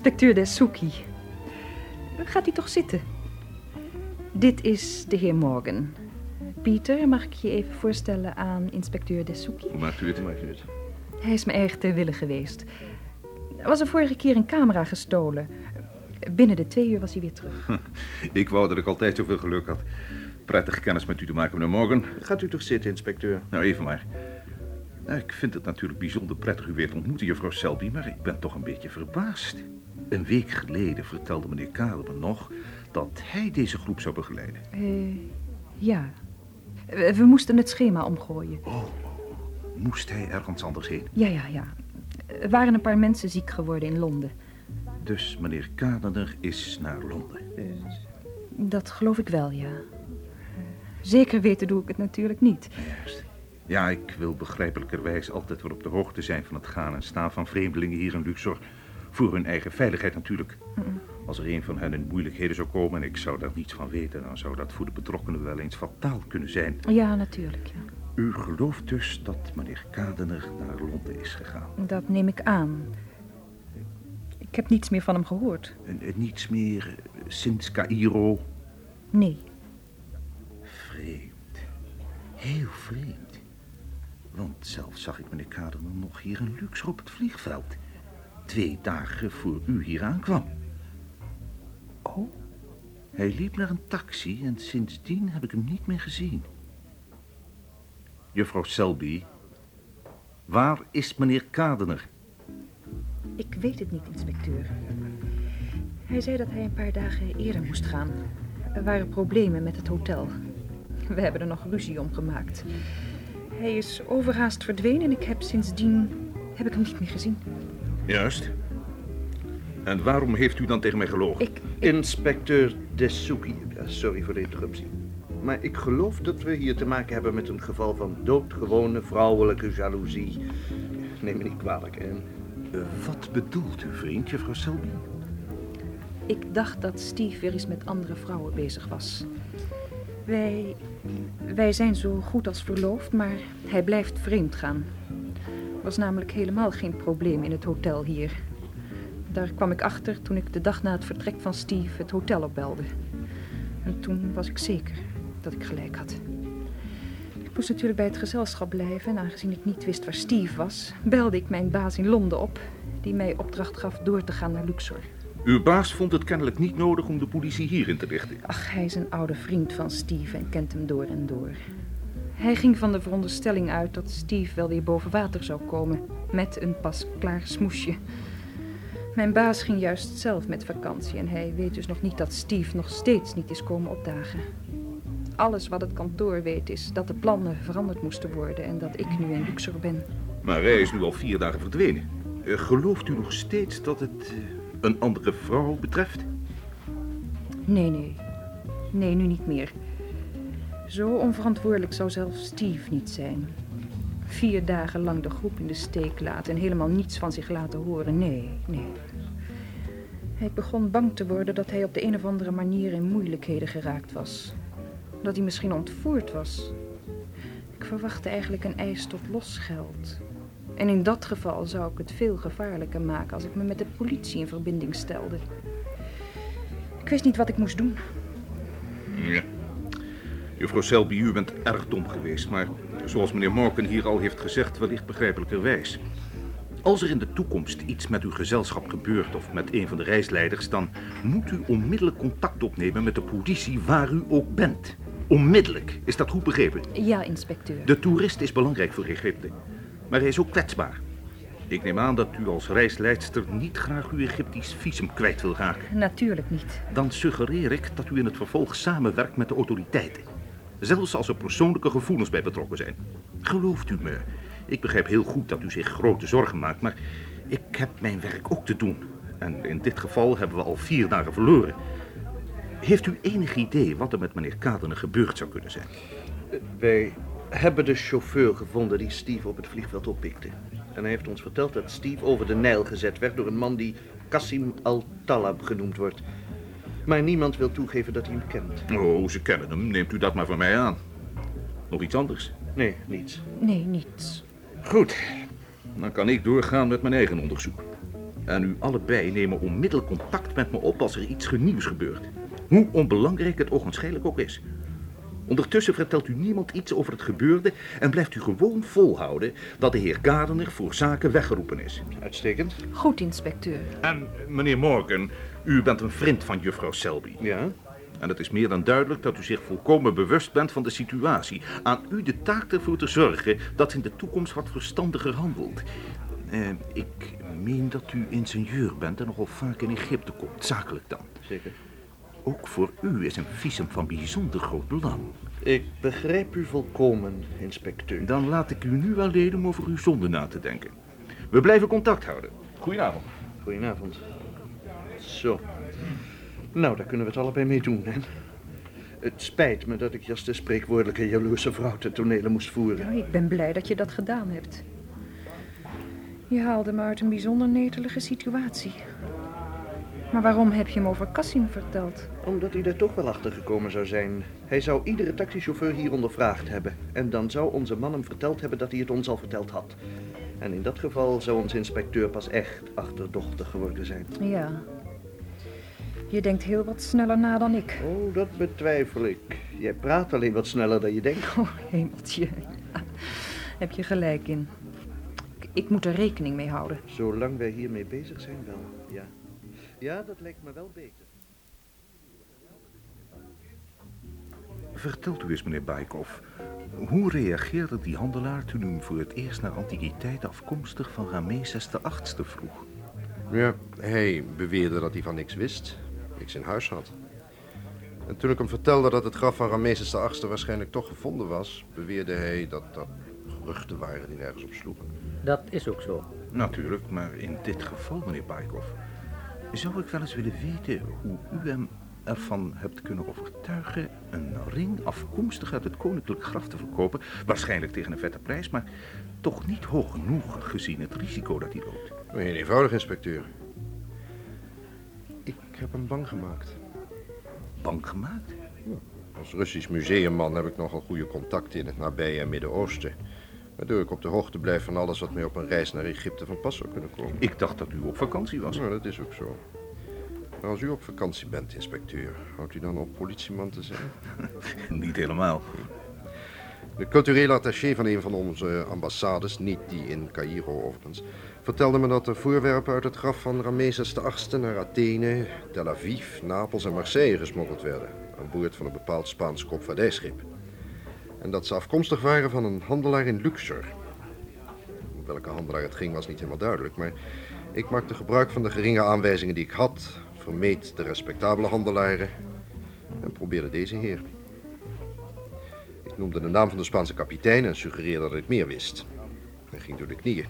inspecteur Desuki. Gaat u toch zitten? Dit is de heer Morgan. Pieter, mag ik je even voorstellen aan inspecteur Desuki? Hoe maakt u het? Maakt u het? Hij is me erg ter wille geweest. Er was er vorige keer een camera gestolen. Binnen de twee uur was hij weer terug. Ik wou dat ik altijd zoveel geluk had. Prettig kennis met u te maken, meneer Morgan. Gaat u toch zitten, inspecteur? Nou, even maar. Nou, ik vind het natuurlijk bijzonder prettig u weer te ontmoeten, juffrouw Selby, maar ik ben toch een beetje verbaasd. Een week geleden vertelde meneer Kade me nog dat hij deze groep zou begeleiden. Eh, ja. We we moesten het schema omgooien. Oh, moest hij ergens anders heen? Ja, ja, ja. Er waren een paar mensen ziek geworden in Londen. Dus meneer Kadener is naar Londen. Dat geloof ik wel, ja. Zeker weten doe ik het natuurlijk niet. Juist. Ja, ik wil begrijpelijkerwijs altijd weer op de hoogte zijn van het gaan en staan van vreemdelingen hier in Luxor. Voor hun eigen veiligheid natuurlijk. Als er een van hen in moeilijkheden zou komen en ik zou daar niets van weten, dan zou dat voor de betrokkenen wel eens fataal kunnen zijn. Ja, natuurlijk, ja. U gelooft dus dat meneer Kadener naar Londen is gegaan. Dat neem ik aan. Ik heb niets meer van hem gehoord. En, en niets meer eh, sinds Cairo. Nee. Vreemd. Heel vreemd. Want zelf zag ik meneer Kadener nog hier in Luxor op het vliegveld. Twee dagen voor u hier aankwam. Oh, hij liep naar een taxi en sindsdien heb ik hem niet meer gezien. Juffrouw Selby, waar is meneer Kadener? Ik weet het niet, inspecteur. Hij zei dat hij een paar dagen eerder moest gaan. Er waren problemen met het hotel. We hebben er nog ruzie om gemaakt. Hij is overhaast verdwenen en ik heb sindsdien heb ik hem niet meer gezien. Juist. En waarom heeft u dan tegen mij gelogen? Ik, Inspecteur Desuki. Sorry voor de interruptie. Maar ik geloof dat we hier te maken hebben met een geval van doodgewone vrouwelijke jaloezie. Neem me niet kwalijk, hè? Eh, wat bedoelt u, vriend, juffrouw Selby? ik dacht dat Steve weer eens met andere vrouwen bezig was. Wij, wij zijn zo goed als verloofd, maar hij blijft vreemd gaan. Er was namelijk helemaal geen probleem in het hotel hier. Daar kwam ik achter toen ik de dag na het vertrek van Steve het hotel opbelde. En toen was ik zeker dat ik gelijk had. Ik moest natuurlijk bij het gezelschap blijven en aangezien ik niet wist waar Steve was, belde ik mijn baas in Londen op, die mij opdracht gaf door te gaan naar Luxor. Uw baas vond het kennelijk niet nodig om de politie hierin te richten. Ach, hij is een oude vriend van Steve en kent hem door en door. Hij ging van de veronderstelling uit dat Steve wel weer boven water zou komen, met een pas klaar smoesje. Mijn baas ging juist zelf met vakantie en hij weet dus nog niet dat Steve nog steeds niet is komen opdagen. Alles wat het kantoor weet is dat de plannen veranderd moesten worden en dat ik nu in Luxor ben. Maar hij is nu al vier dagen verdwenen. Eh, gelooft u nog steeds dat het eh, een andere vrouw betreft? Nee, nee. Nee, nu niet meer. Zo onverantwoordelijk zou zelfs Steve niet zijn. Vier dagen lang de groep in de steek laten en helemaal niets van zich laten horen. Nee, nee. Hij begon bang te worden dat hij op de een of andere manier in moeilijkheden geraakt was. Dat hij misschien ontvoerd was. Ik verwachtte eigenlijk een eis tot losgeld. En in dat geval zou ik het veel gevaarlijker maken als ik me met de politie in verbinding stelde. Ik wist niet wat ik moest doen. Ja. Juffrouw Selby, u bent erg dom geweest, maar zoals meneer Morgan hier al heeft gezegd, wellicht begrijpelijkerwijs. Als er in de toekomst iets met uw gezelschap gebeurt of met een van de reisleiders, dan moet u onmiddellijk contact opnemen met de politie waar u ook bent. Onmiddellijk. Is dat goed begrepen? Ja, inspecteur. De toerist is belangrijk voor Egypte, maar hij is ook kwetsbaar. Ik neem aan dat u als reisleidster niet graag uw Egyptisch visum kwijt wil raken. Natuurlijk niet. Dan suggereer ik dat u in het vervolg samenwerkt met de autoriteiten. Zelfs als er persoonlijke gevoelens bij betrokken zijn. Gelooft u me, ik begrijp heel goed dat u zich grote zorgen maakt, maar ik heb mijn werk ook te doen. En in dit geval hebben we al vier dagen verloren. Heeft u enig idee wat er met meneer Kadener gebeurd zou kunnen zijn? Wij hebben de chauffeur gevonden die Steve op het vliegveld oppikte. En hij heeft ons verteld dat Steve over de Nijl gezet werd door een man die Kassim al-Talab genoemd wordt. Maar niemand wil toegeven dat hij hem kent. Oh, ze kennen hem. Neemt u dat maar van mij aan. Nog iets anders? Nee, niets. Nee, niets. Goed. Dan kan ik doorgaan met mijn eigen onderzoek. En u allebei nemen onmiddellijk contact met me op als er iets nieuws gebeurt. Hoe onbelangrijk het ogenschijnlijk ook is. Ondertussen vertelt u niemand iets over het gebeurde en blijft u gewoon volhouden dat de heer Gardner voor zaken weggeroepen is. Uitstekend. Goed, inspecteur. En meneer Morgan, u bent een vriend van juffrouw Selby. Ja. En het is meer dan duidelijk dat u zich volkomen bewust bent van de situatie. Aan u de taak ervoor te zorgen dat ze in de toekomst wat verstandiger handelt. Eh, ik meen dat u ingenieur bent en nogal vaak in Egypte komt, zakelijk dan. Zeker. Ook voor u is een visum van bijzonder groot belang. Ik begrijp u volkomen, inspecteur. Dan laat ik u nu alleen om over uw zonde na te denken. We blijven contact houden. Goedenavond. Goedenavond. Zo. Nou, daar kunnen we het allebei mee doen, hè? Het spijt me dat ik je als de spreekwoordelijke jaloerse vrouw te tonelen moest voeren. Ja, ik ben blij dat je dat gedaan hebt. Je haalde me uit een bijzonder netelige situatie. Maar waarom heb je hem over Cassim verteld? Omdat hij er toch wel achter gekomen zou zijn. Hij zou iedere taxichauffeur hier ondervraagd hebben. En dan zou onze man hem verteld hebben dat hij het ons al verteld had. En in dat geval zou onze inspecteur pas echt achterdochtig geworden zijn. Ja. Je denkt heel wat sneller na dan ik. Oh, dat betwijfel ik. Jij praat alleen wat sneller dan je denkt. Oh, hemeltje. Ja, heb je gelijk in. Ik moet er rekening mee houden. Zolang wij hiermee bezig zijn, wel, ja. Ja, dat lijkt me wel beter. Vertelt u eens, meneer Baikov. Hoe reageerde die handelaar toen u hem voor het eerst naar antiquiteit afkomstig van Rameses VIII vroeg? Ja, hij beweerde dat hij van niks wist, niks in huis had. En toen ik hem vertelde dat het graf van Rameses VIII waarschijnlijk toch gevonden was, beweerde hij dat dat geruchten waren die nergens op sloegen. Dat is ook zo. Natuurlijk, maar in dit geval, meneer Baikov, zou ik wel eens willen weten hoe u hem ervan hebt kunnen overtuigen een ring afkomstig uit het koninklijk graf te verkopen. Waarschijnlijk tegen een vette prijs, maar toch niet hoog genoeg gezien het risico dat hij loopt. Heel eenvoudig, inspecteur. Ik heb hem bang gemaakt. Bang gemaakt? Als Russisch museumman heb ik nogal goede contacten in het nabije en Midden-Oosten. Waardoor ik op de hoogte blijf van alles wat mij op een reis naar Egypte van pas zou kunnen komen. Ik dacht dat u op vakantie was. Nou, dat is ook zo. Maar als u op vakantie bent, inspecteur, houdt u dan op politieman te zijn? Niet helemaal. De culturele attaché van een van onze ambassades, niet die in Cairo overigens, vertelde me dat er voorwerpen uit het graf van Rameses VIII naar Athene, Tel Aviv, Napels en Marseille gesmokkeld werden, aan boord van een bepaald Spaans kopvaardijschip. En dat ze afkomstig waren van een handelaar in Luxor. Welke handelaar het ging was niet helemaal duidelijk, maar ik maakte gebruik van de geringe aanwijzingen die ik had, vermeed de respectabele handelaren en probeerde deze heer. Ik noemde de naam van de Spaanse kapitein en suggereerde dat ik meer wist. Hij ging door de knieën,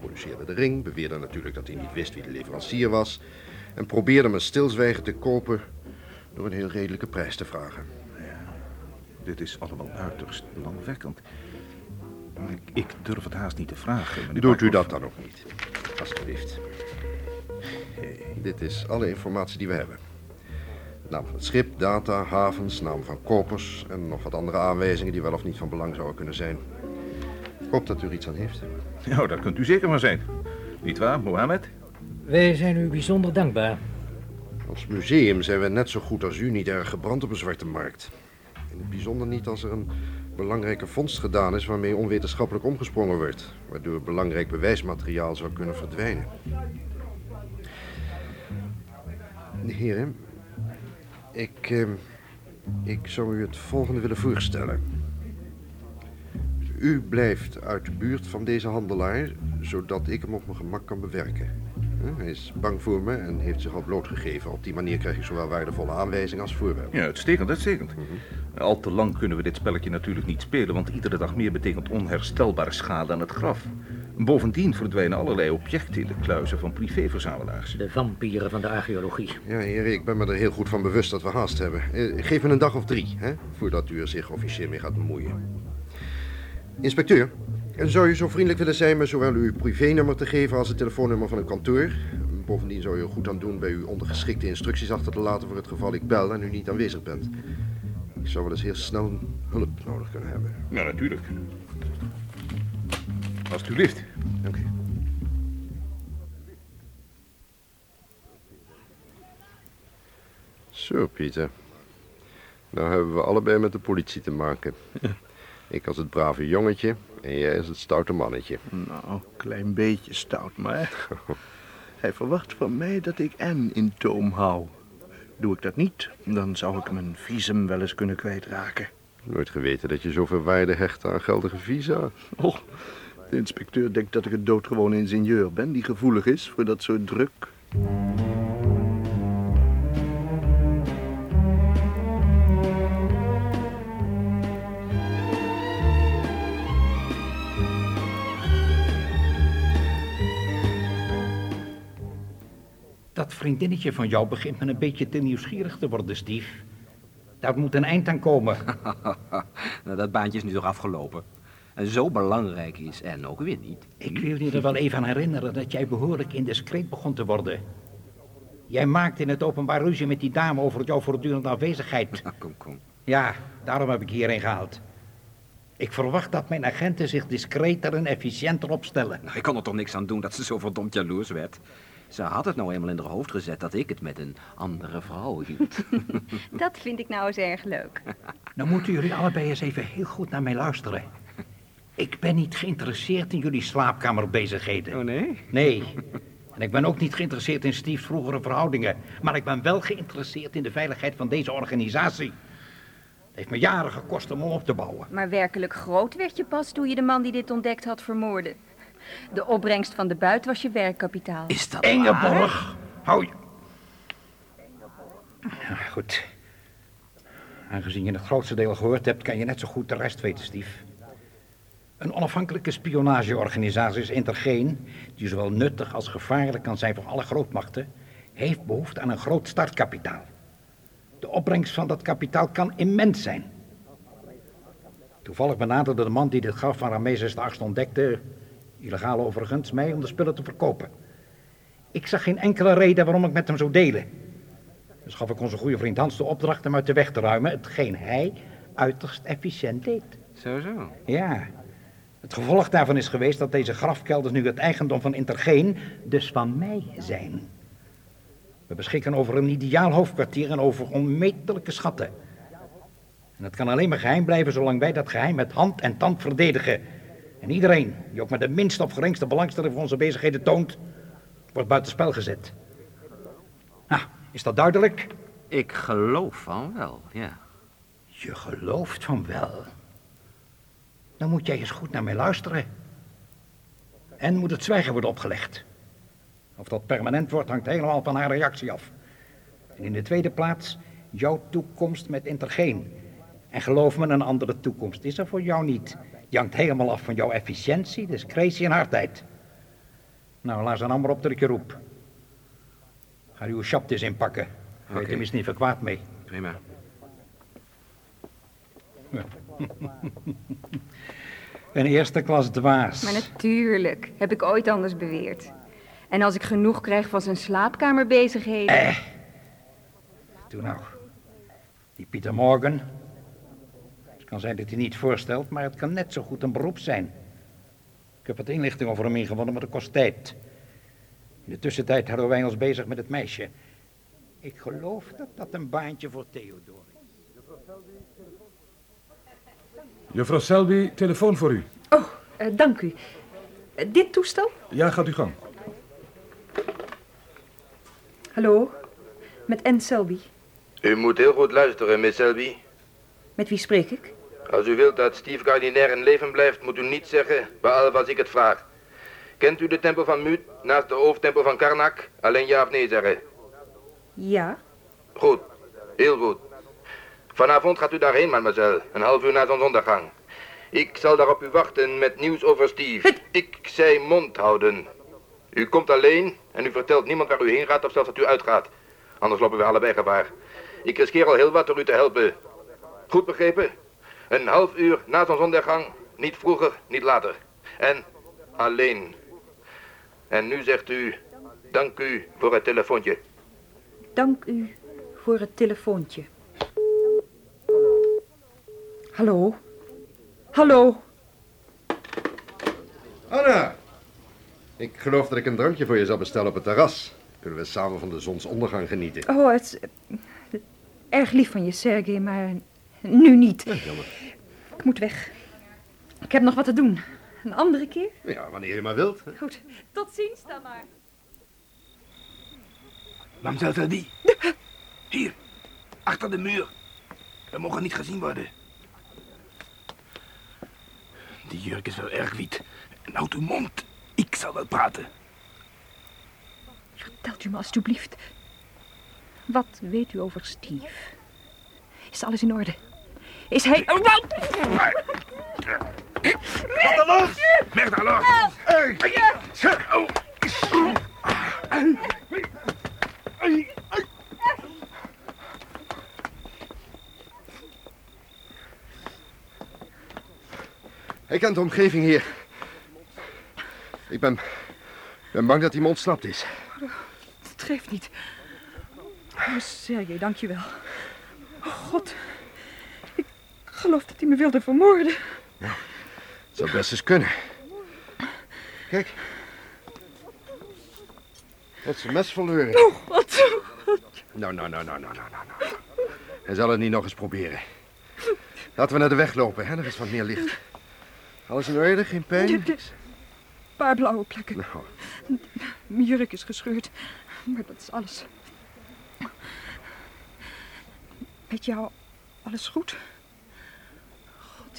produceerde de ring, beweerde natuurlijk dat hij niet wist wie de leverancier was en probeerde me stilzwijgen te kopen door een heel redelijke prijs te vragen. Dit is allemaal uiterst belangwekkend. Maar ik, ik durf het haast niet te vragen. meneer Doet u dat dan ook niet, alstublieft. Dit is alle informatie die we hebben. Naam van het schip, data, havens, naam van kopers en nog wat andere aanwijzingen die wel of niet van belang zouden kunnen zijn. Ik hoop dat u er iets aan heeft. Nou, dat kunt u zeker maar zijn. Niet waar, Mohammed? Wij zijn u bijzonder dankbaar. Als museum zijn we net zo goed als u niet erg gebrand op een zwarte markt. In het bijzonder niet als er een belangrijke vondst gedaan is waarmee onwetenschappelijk omgesprongen wordt, waardoor belangrijk bewijsmateriaal zou kunnen verdwijnen. Heren, ik, eh, ik zou u het volgende willen voorstellen. U blijft uit de buurt van deze handelaar, zodat ik hem op mijn gemak kan bewerken. Hij is bang voor me en heeft zich al blootgegeven. Op die manier krijg ik zowel waardevolle aanwijzingen als voorwerpen. Ja, uitstekend, uitstekend. Al te lang kunnen we dit spelletje natuurlijk niet spelen, want iedere dag meer betekent onherstelbare schade aan het graf. Bovendien verdwijnen allerlei objecten in de kluizen van privéverzamelaars. De vampieren van de archeologie. Ja, heren, ik ben me er heel goed van bewust dat we haast hebben. Eh, geef me een dag of drie, hè, voordat u er zich officieel mee gaat bemoeien. Inspecteur, en zou je zo vriendelijk willen zijn me zowel uw privénummer te geven als het telefoonnummer van een kantoor? Bovendien zou je er goed aan doen bij uw ondergeschikte instructies achter te laten voor het geval ik bel en u niet aanwezig bent. Ik zou wel eens heel snel hulp nodig kunnen hebben. Ja, natuurlijk. Alsjeblieft, u. Dank u. Zo, Pieter. Nou hebben we allebei met de politie te maken. Ik als het brave jongetje en jij als het stoute mannetje. Nou, klein beetje stout, maar... Hij verwacht van mij dat ik Anne in toom hou. Doe ik dat niet, dan zou ik mijn visum wel eens kunnen kwijtraken. Nooit geweten dat je zoveel waarde hecht aan geldige visa. Oh, de inspecteur denkt dat ik een doodgewone ingenieur ben... die gevoelig is voor dat soort druk. Vriendinnetje van jou begint me een beetje te nieuwsgierig te worden, Steve. Daar moet een eind aan komen. nou, dat baantje is nu toch afgelopen. En zo belangrijk is en ook weer niet. Ik wil je er wel even aan herinneren dat jij behoorlijk indiscreet begon te worden. Jij maakte in het openbaar ruzie met die dame over jouw voortdurende afwezigheid. kom, kom. Ja, daarom heb ik hierheen gehaald. Ik verwacht dat mijn agenten zich discreter en efficiënter opstellen. Nou, ik kon er toch niks aan doen dat ze zo verdomd jaloers werd. Ze had het nou eenmaal in haar hoofd gezet dat ik het met een andere vrouw hield. Dat vind ik nou eens erg leuk. Nou moeten jullie allebei eens even heel goed naar mij luisteren. Ik ben niet geïnteresseerd in jullie slaapkamerbezigheden. Oh nee? Nee. En ik ben ook niet geïnteresseerd in Steve's vroegere verhoudingen. Maar ik ben wel geïnteresseerd in de veiligheid van deze organisatie. Het heeft me jaren gekost om hem op te bouwen. Maar werkelijk groot werd je pas toen je de man die dit ontdekt had vermoordde. De opbrengst van de buit was je werkkapitaal. Is dat waar? Ingeborg, hou je... Ja, goed. Aangezien je het grootste deel gehoord hebt, kan je net zo goed de rest weten, Steve. Een onafhankelijke spionageorganisatie is Intergeen, die zowel nuttig als gevaarlijk kan zijn voor alle grootmachten, heeft behoefte aan een groot startkapitaal. De opbrengst van dat kapitaal kan immens zijn. Toevallig benaderde de man die dit graf van Rameses VIII ontdekte, illegaal overigens, mij om de spullen te verkopen. Ik zag geen enkele reden waarom ik met hem zou delen. Dus gaf ik onze goede vriend Hans de opdracht hem uit de weg te ruimen, hetgeen hij uiterst efficiënt deed. Zo, zo. Ja. Het gevolg daarvan is geweest dat deze grafkelders nu het eigendom van Intergeen, dus van mij zijn. We beschikken over een ideaal hoofdkwartier en over onmetelijke schatten. En het kan alleen maar geheim blijven zolang wij dat geheim met hand en tand verdedigen. En iedereen die ook maar de minste of geringste belangstelling voor onze bezigheden toont, wordt buitenspel gezet. Nou, is dat duidelijk? Ik geloof van wel, ja. Je gelooft van wel. Dan moet jij eens goed naar mij luisteren. En moet het zwijgen worden opgelegd. Of dat permanent wordt, hangt helemaal van haar reactie af. En in de tweede plaats, jouw toekomst met Intergeen. En geloof me, een andere toekomst is er voor jou niet. Hangt helemaal af van jouw efficiëntie, discretie en hardheid. Nou, laat ze dan maar op dat ik je roep. Ga uw chaptis inpakken. Weet Oké. hem is niet verkwaad mee. Prima. Een eerste klas dwaas. Maar natuurlijk, heb ik ooit anders beweerd. En als ik genoeg krijg van zijn slaapkamerbezigheden... Eh. Doe nou. Die Pieter Morgan. Het kan zijn dat hij niet voorstelt, maar het kan net zo goed een beroep zijn. Ik heb wat inlichting over hem ingewonnen, maar dat kost tijd. In de tussentijd houden wij ons bezig met het meisje. Ik geloof dat dat een baantje voor Theodor is. Juffrouw Selby, telefoon voor u. Oh, eh, dank u. Eh, dit toestel? Ja, gaat u gang. Hallo? Met Anne Selby. U moet heel goed luisteren, Miss Selby. Met wie spreek ik? Als u wilt dat Steve Gardiner in leven blijft, moet u niets zeggen, behalve als ik het vraag. Kent u de tempel van Mut naast de hoofdtempel van Karnak? Alleen ja of nee zeggen. Ja. Goed, heel goed. Vanavond gaat u daarheen, mademoiselle, een half uur na zonsondergang. Ik zal daar op u wachten met nieuws over Steve. Ik zei mond houden. U komt alleen en u vertelt niemand waar u heen gaat of zelfs dat u uitgaat. Anders lopen we allebei gevaar. Ik riskeer al heel wat door u te helpen. Goed begrepen? Een half uur na zonsondergang, niet vroeger, niet later. En alleen. En nu zegt u, dank u voor het telefoontje. Dank u voor het telefoontje. Hallo? Hallo? Anna! Ik geloof dat ik een drankje voor je zal bestellen op het terras. Kunnen we samen van de zonsondergang genieten. Oh, het... erg lief van je, Sergej, maar nu niet. jammer. Ik moet weg. Ik heb nog wat te doen. Een andere keer? Ja, wanneer je maar wilt. Goed. Tot ziens dan maar. Mamsel Selby. Hier, achter de muur. We mogen niet gezien worden. Die jurk is wel erg wit. En houd uw mond. Ik zal wel praten. Vertelt u me alstublieft. Wat weet u over Steve? Is alles in orde? Is hij... Oh, wat? Wat los! Weg daar los! Oh. Hij kent de omgeving hier. Ik ben, ben bang dat hij me ontsnapt is. Het geeft niet. Oh, Sergej, dankjewel. Oh, God. Geloof dat hij me wilde vermoorden. Het zou best eens kunnen. Kijk. Dat is een mes verloren. Oh, God. Nou, nou, nou, nou, nou, nou, nou. nou. Hij zal het niet nog eens proberen. Laten we naar de weg lopen, hè? Er is wat meer licht. Alles in orde? Geen pijn? Een paar blauwe plekken. Nou, Mijn jurk is gescheurd. Maar dat is alles. Met jou alles goed?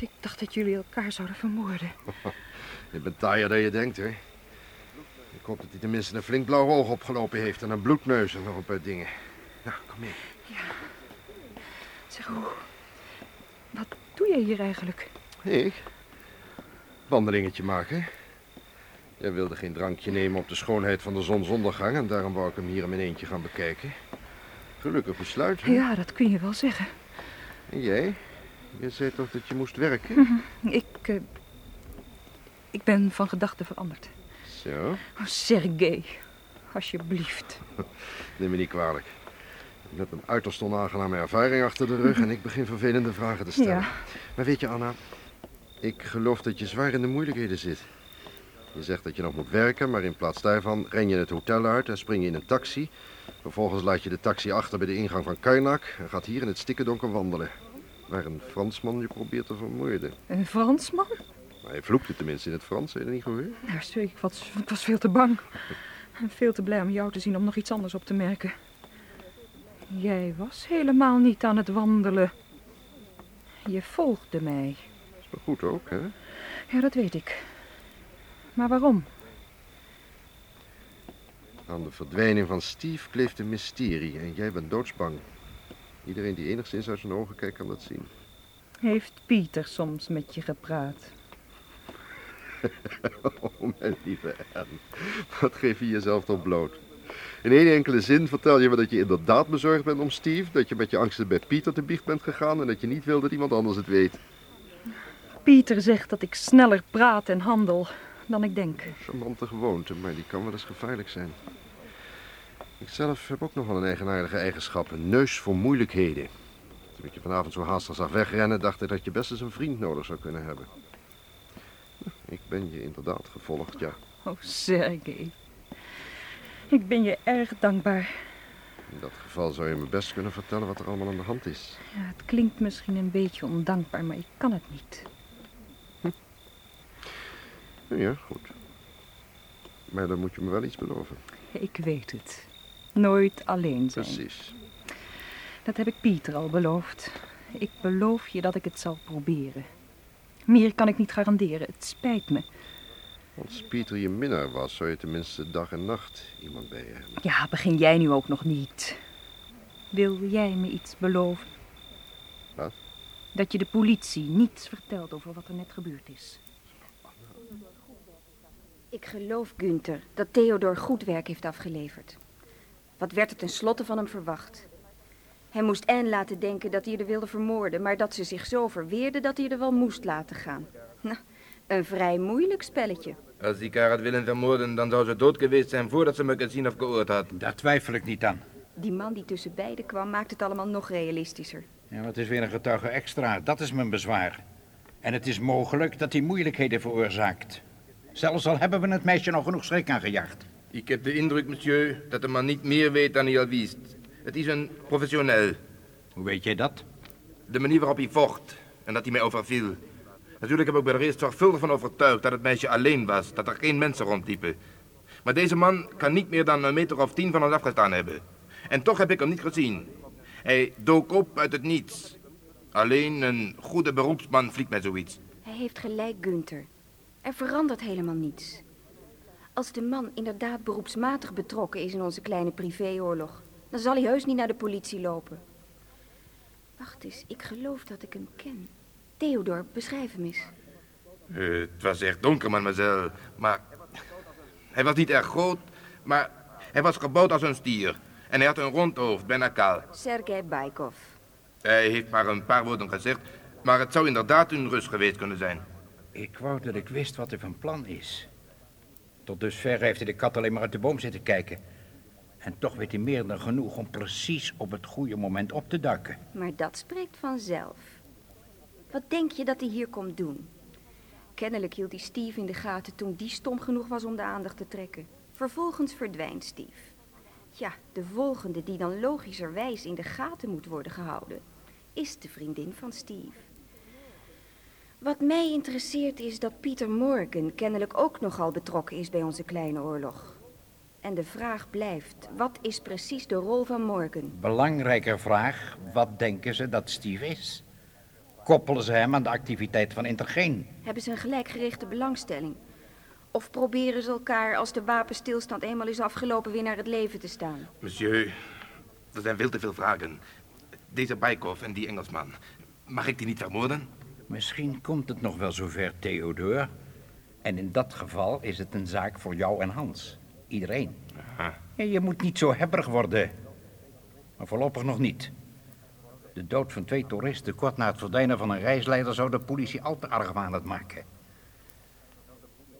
Ik dacht dat jullie elkaar zouden vermoorden. je bent taaier dan je denkt, hè? Ik hoop dat hij tenminste een flink blauw oog opgelopen heeft en een bloedneus en nog een paar dingen. Nou, kom mee. Zeg, hoe... Wat doe jij hier eigenlijk? Ik? Wandelingetje maken. Jij wilde geen drankje nemen op de schoonheid van de zonsondergang en daarom wou ik hem hier in mijn eentje gaan bekijken. Gelukkig besluit. hè? Ja, dat kun je wel zeggen. En jij? Je zei toch dat je moest werken? Ik... eh, ik ben van gedachten veranderd. Zo, Oh, Sergej. Alsjeblieft. neem me niet kwalijk. Ik heb een uiterst onaangename ervaring achter de rug en ik begin vervelende vragen te stellen. Ja. Maar weet je, Anna, ik geloof dat je zwaar in de moeilijkheden zit. Je zegt dat je nog moet werken, maar in plaats daarvan ren je het hotel uit en spring je in een taxi. Vervolgens laat je de taxi achter bij de ingang van Karnak en gaat hier in het stikkendonker wandelen. Waar een Fransman je probeert te vermoorden. Een Fransman? Maar hij vloekte tenminste in het Frans, heb je dat niet gehoord? Nou, sorry, ik was, ik was veel te bang. En veel te blij om jou te zien om nog iets anders op te merken. Jij was helemaal niet aan het wandelen. Je volgde mij. Dat is goed ook, hè? Ja, dat weet ik. Maar waarom? Aan de verdwijning van Steve kleeft een mysterie en jij bent doodsbang. Iedereen die enigszins uit zijn ogen kijkt kan dat zien. Heeft Pieter soms met je gepraat? Oh, mijn lieve Anne. Wat geef je jezelf toch bloot? In één enkele zin vertel je me dat je inderdaad bezorgd bent om Steve, dat je met je angsten bij Pieter te biecht bent gegaan en dat je niet wil dat iemand anders het weet. Pieter zegt dat ik sneller praat en handel dan ik denk. Charmante gewoonte, maar die kan wel eens gevaarlijk zijn. Ik zelf heb ook nog wel een eigenaardige eigenschap, een neus voor moeilijkheden. Toen ik je vanavond zo haastig zag wegrennen, dacht ik dat je best eens een vriend nodig zou kunnen hebben. Ik ben je inderdaad gevolgd, ja. Oh, Sergej. Ik ben je erg dankbaar. In dat geval zou je me best kunnen vertellen wat er allemaal aan de hand is. Ja, het klinkt misschien een beetje ondankbaar, maar ik kan het niet. Ja, goed. Maar dan moet je me wel iets beloven. Ik weet het. Nooit alleen zijn. Precies. Dat heb ik Pieter al beloofd. Ik beloof je dat ik het zal proberen. Meer kan ik niet garanderen. Het spijt me. Als Pieter je minnaar was, zou je tenminste dag en nacht iemand bij je hebben. Ja, begin jij nu ook nog niet. Wil jij me iets beloven? Wat? Dat je de politie niets vertelt over wat er net gebeurd is. Ik geloof, Gunther, dat Theodor goed werk heeft afgeleverd. Wat werd er tenslotte van hem verwacht? Hij moest Anne laten denken dat hij er wilde vermoorden, maar dat ze zich zo verweerde dat hij er wel moest laten gaan. Nou, een vrij moeilijk spelletje. Als die haar had willen vermoorden, dan zou ze dood geweest zijn voordat ze me gezien of gehoord had. Daar twijfel ik niet aan. Die man die tussen beiden kwam, maakt het allemaal nog realistischer. Ja, maar het is weer een getuige extra. Dat is mijn bezwaar. En het is mogelijk dat hij moeilijkheden veroorzaakt. Zelfs al hebben we het meisje nog genoeg schrik aangejaagd. Ik heb de indruk, monsieur, dat de man niet meer weet dan hij al wist. Het is een professioneel. Hoe weet jij dat? De manier waarop hij vocht en dat hij mij overviel. Natuurlijk heb ik me er eerst zorgvuldig van overtuigd dat het meisje alleen was, dat er geen mensen rondliepen. Maar deze man kan niet meer dan een meter of tien van ons afgestaan hebben. En toch heb ik hem niet gezien. Hij dook op uit het niets. Alleen een goede beroepsman vliegt met zoiets. Hij heeft gelijk, Gunther. Er verandert helemaal niets. Als de man inderdaad beroepsmatig betrokken is in onze kleine privéoorlog, dan zal hij heus niet naar de politie lopen. Wacht eens, ik geloof dat ik hem ken. Theodor, beschrijf hem eens. Eh, het was echt donker, mademoiselle. Maar hij was niet erg groot, maar hij was gebouwd als een stier. En hij had een rond hoofd, bijna kaal. Sergei Baikov. Hij heeft maar een paar woorden gezegd, maar het zou inderdaad een rust geweest kunnen zijn. Ik wou dat ik wist wat hij van plan is. Tot dusver heeft hij de kat alleen maar uit de boom zitten kijken. En toch weet hij meer dan genoeg om precies op het goede moment op te duiken. Maar dat spreekt vanzelf. Wat denk je dat hij hier komt doen? Kennelijk hield hij Steve in de gaten toen die stom genoeg was om de aandacht te trekken. Vervolgens verdwijnt Steve. Ja, de volgende die dan logischerwijs in de gaten moet worden gehouden, is de vriendin van Steve. Wat mij interesseert is dat Pieter Morgan kennelijk ook nogal betrokken is bij onze kleine oorlog. En de vraag blijft, wat is precies de rol van Morgan? Belangrijker vraag, wat denken ze dat Steve is? Koppelen ze hem aan de activiteit van Intergeen? Hebben ze een gelijkgerichte belangstelling? Of proberen ze elkaar als de wapenstilstand eenmaal is afgelopen weer naar het leven te staan? Monsieur, er zijn veel te veel vragen. Deze Baikov en die Engelsman, mag ik die niet vermoorden? Misschien komt het nog wel zover, Theodor. En in dat geval is het een zaak voor jou en Hans. Iedereen. Aha. Ja, je moet niet zo hebberig worden. Maar voorlopig nog niet. De dood van twee toeristen kort na het verdwijnen van een reisleider zou de politie al te argwanend maken.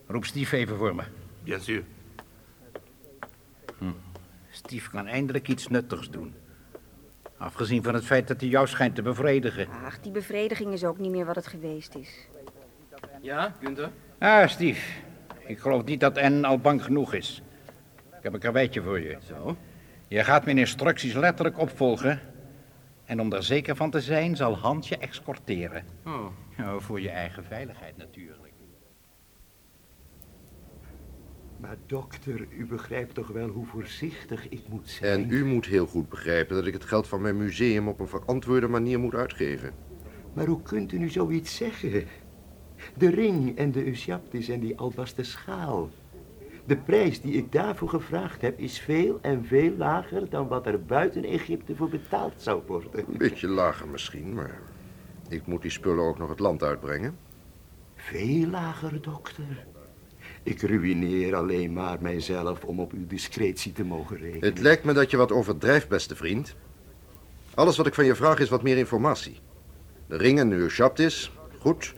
Roep Steve even voor me. Bien sûr. Steve kan eindelijk iets nuttigs doen. Afgezien van het feit dat hij jou schijnt te bevredigen. Ach, die bevrediging is ook niet meer wat het geweest is. Ja, Gunther? Ah, Steve. Ik geloof niet dat N al bang genoeg is. Ik heb een karweitje voor je. Zo? Je gaat mijn instructies letterlijk opvolgen. En om er zeker van te zijn, zal Hans je escorteren. Oh. Nou, voor je eigen veiligheid natuurlijk. Maar dokter, u begrijpt toch wel hoe voorzichtig ik moet zijn? En u moet heel goed begrijpen dat ik het geld van mijn museum op een verantwoorde manier moet uitgeven. Maar hoe kunt u nu zoiets zeggen? De ring en de Eusyaptis en die albasten schaal. De prijs die ik daarvoor gevraagd heb is veel en veel lager dan wat er buiten Egypte voor betaald zou worden. Een beetje lager misschien, maar ik moet die spullen ook nog het land uitbrengen. Veel lager, dokter. Ik ruïneer alleen maar mijzelf om op uw discretie te mogen rekenen. Het lijkt me dat je wat overdrijft, beste vriend. Alles wat ik van je vraag is wat meer informatie. De ring en de Eushaptis, goed.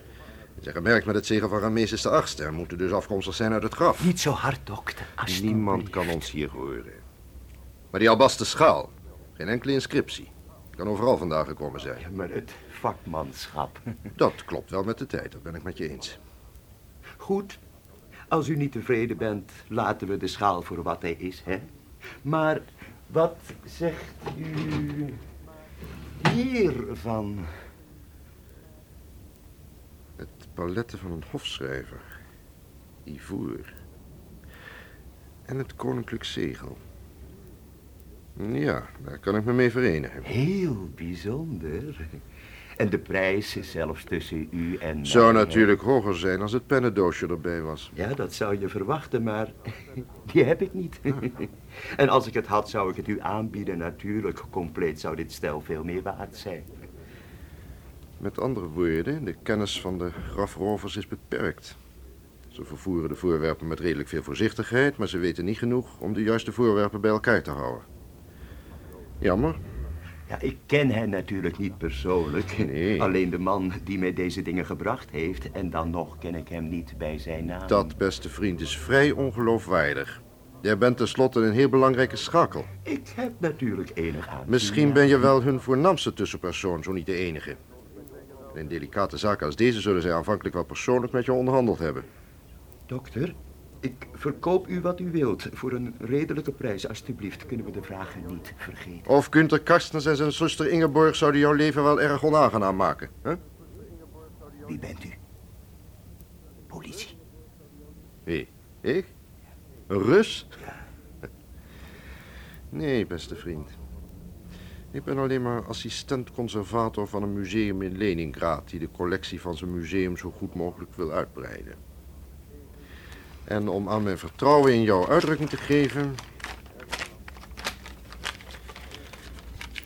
Ze gemerkt met het zegen van Rameses de achtste en moeten dus afkomstig zijn uit het graf. Niet zo hard, dokter. alsjeblieft. Niemand kan ons hier horen. Maar die albasten schaal, geen enkele inscriptie. Kan overal vandaan gekomen zijn. Ja, maar het vakmanschap. Dat klopt wel met de tijd, dat ben ik met je eens. Goed. Als u niet tevreden bent, laten we de schaal voor wat hij is, hè? Maar wat zegt u hiervan? Het paletten van een hofschrijver. Ivoer. En het koninklijk zegel. Ja, daar kan ik me mee verenigen. Heel bijzonder. En de prijs is zelfs tussen u en... Zou mij, natuurlijk hoger zijn als het pennendoosje erbij was. Ja, dat zou je verwachten, maar die heb ik niet. en als ik het had, zou ik het u aanbieden. Natuurlijk, compleet zou dit stel veel meer waard zijn. Met andere woorden, de kennis van de grafrovers is beperkt. Ze vervoeren de voorwerpen met redelijk veel voorzichtigheid, maar ze weten niet genoeg om de juiste voorwerpen bij elkaar te houden. Jammer. Ja, ik ken hen natuurlijk niet persoonlijk. Nee. Alleen de man die mij deze dingen gebracht heeft. En dan nog ken ik hem niet bij zijn naam. Dat, beste vriend, is vrij ongeloofwaardig. Jij bent tenslotte een heel belangrijke schakel. Ik heb natuurlijk enig aan. Misschien ben je wel hun voornaamste tussenpersoon, zo niet de enige. In een delicate zaak als deze zullen zij aanvankelijk wel persoonlijk met je onderhandeld hebben. Dokter, Ik verkoop u wat u wilt. Voor een redelijke prijs, alstublieft. Kunnen we de vragen niet vergeten. Of Günther Karstens en zijn zuster Ingeborg zouden jouw leven wel erg onaangenaam maken. Hè? Wie bent u? Politie. Wie? Ik? Een Rus? Nee, beste vriend. Ik ben alleen maar assistent-conservator van een museum in Leningrad... die de collectie van zijn museum zo goed mogelijk wil uitbreiden. En om aan mijn vertrouwen in jou uitdrukking te geven...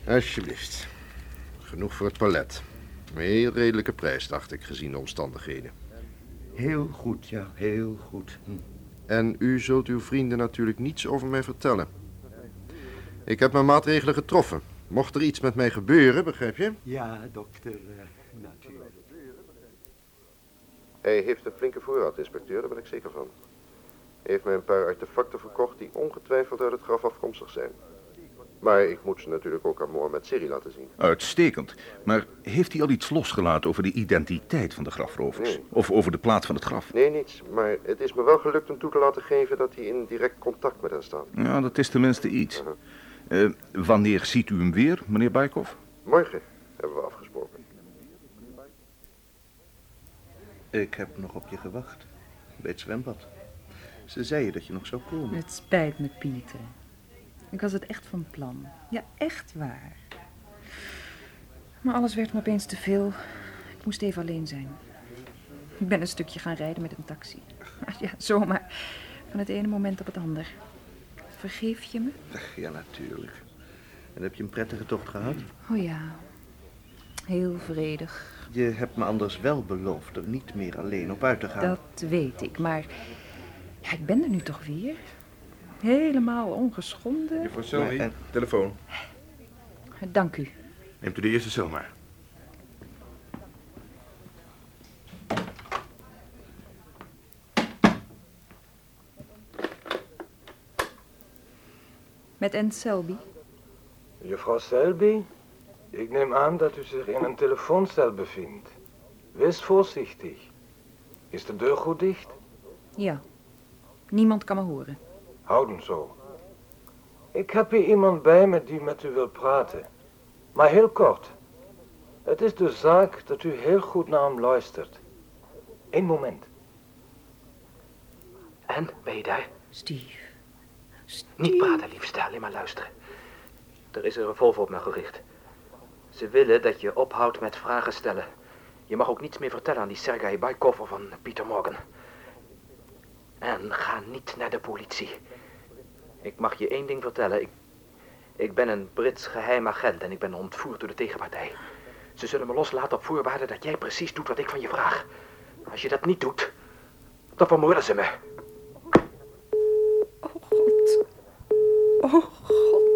Alsjeblieft. Genoeg voor het palet. Een heel redelijke prijs, dacht ik, gezien de omstandigheden. Heel goed, ja, heel goed. Hm. En u zult uw vrienden natuurlijk niets over mij vertellen. Ik heb mijn maatregelen getroffen. Mocht er iets met mij gebeuren, begrijp je? Ja, dokter, uh, natuurlijk. Hij heeft een flinke voorraad, inspecteur, daar ben ik zeker van. Hij heeft mij een paar artefacten verkocht die ongetwijfeld uit het graf afkomstig zijn. Maar ik moet ze natuurlijk ook aan Mohammed Seri laten zien. Uitstekend. Maar heeft hij al iets losgelaten over de identiteit van de grafrovers? Nee. Of over de plaats van het graf? Nee, niets. Maar het is me wel gelukt hem toe te laten geven dat hij in direct contact met hen staat. Ja, dat is tenminste iets. Eh, wanneer ziet u hem weer, meneer Baikov? Morgen hebben we afgesproken. Ik heb nog op je gewacht. Bij het zwembad. Ze zeiden dat je nog zou komen. Het spijt me, Pieter. Ik was het echt van plan. Ja, echt waar. Maar alles werd me opeens te veel. Ik moest even alleen zijn. Ik ben een stukje gaan rijden met een taxi. Ja, zomaar. Van het ene moment op het ander. Vergeef je me? Ja, natuurlijk. En heb je een prettige tocht gehad? Oh ja. Heel vredig. Je hebt me anders wel beloofd er niet meer alleen op uit te gaan. Dat weet ik, maar... Ja, ik ben er nu toch weer. Helemaal ongeschonden. Juffrouw Selmy, en- telefoon. Dank u. Neemt u de eerste cel maar. Met Anne Selby. Juffrouw Selby, ik neem aan dat u zich in een telefooncel bevindt. Wees voorzichtig. Is de deur goed dicht? Ja. Niemand kan me horen. Houden zo. Ik heb hier iemand bij me die met u wil praten. Maar heel kort. Het is de zaak dat u heel goed naar hem luistert. Eén moment. En, ben je daar? Steve. Niet praten, liefste, alleen maar luisteren. Er is een revolver op me gericht. Ze willen dat je ophoudt met vragen stellen. Je mag ook niets meer vertellen aan die Sergei Baikov van Pieter Morgan. En ga niet naar de politie. Ik mag je één ding vertellen. Ik, ik ben een Brits geheim agent en ik ben ontvoerd door de tegenpartij. Ze zullen me loslaten op voorwaarde dat jij precies doet wat ik van je vraag. Als je dat niet doet, dan vermoorden ze me. Oh, God. Oh, God.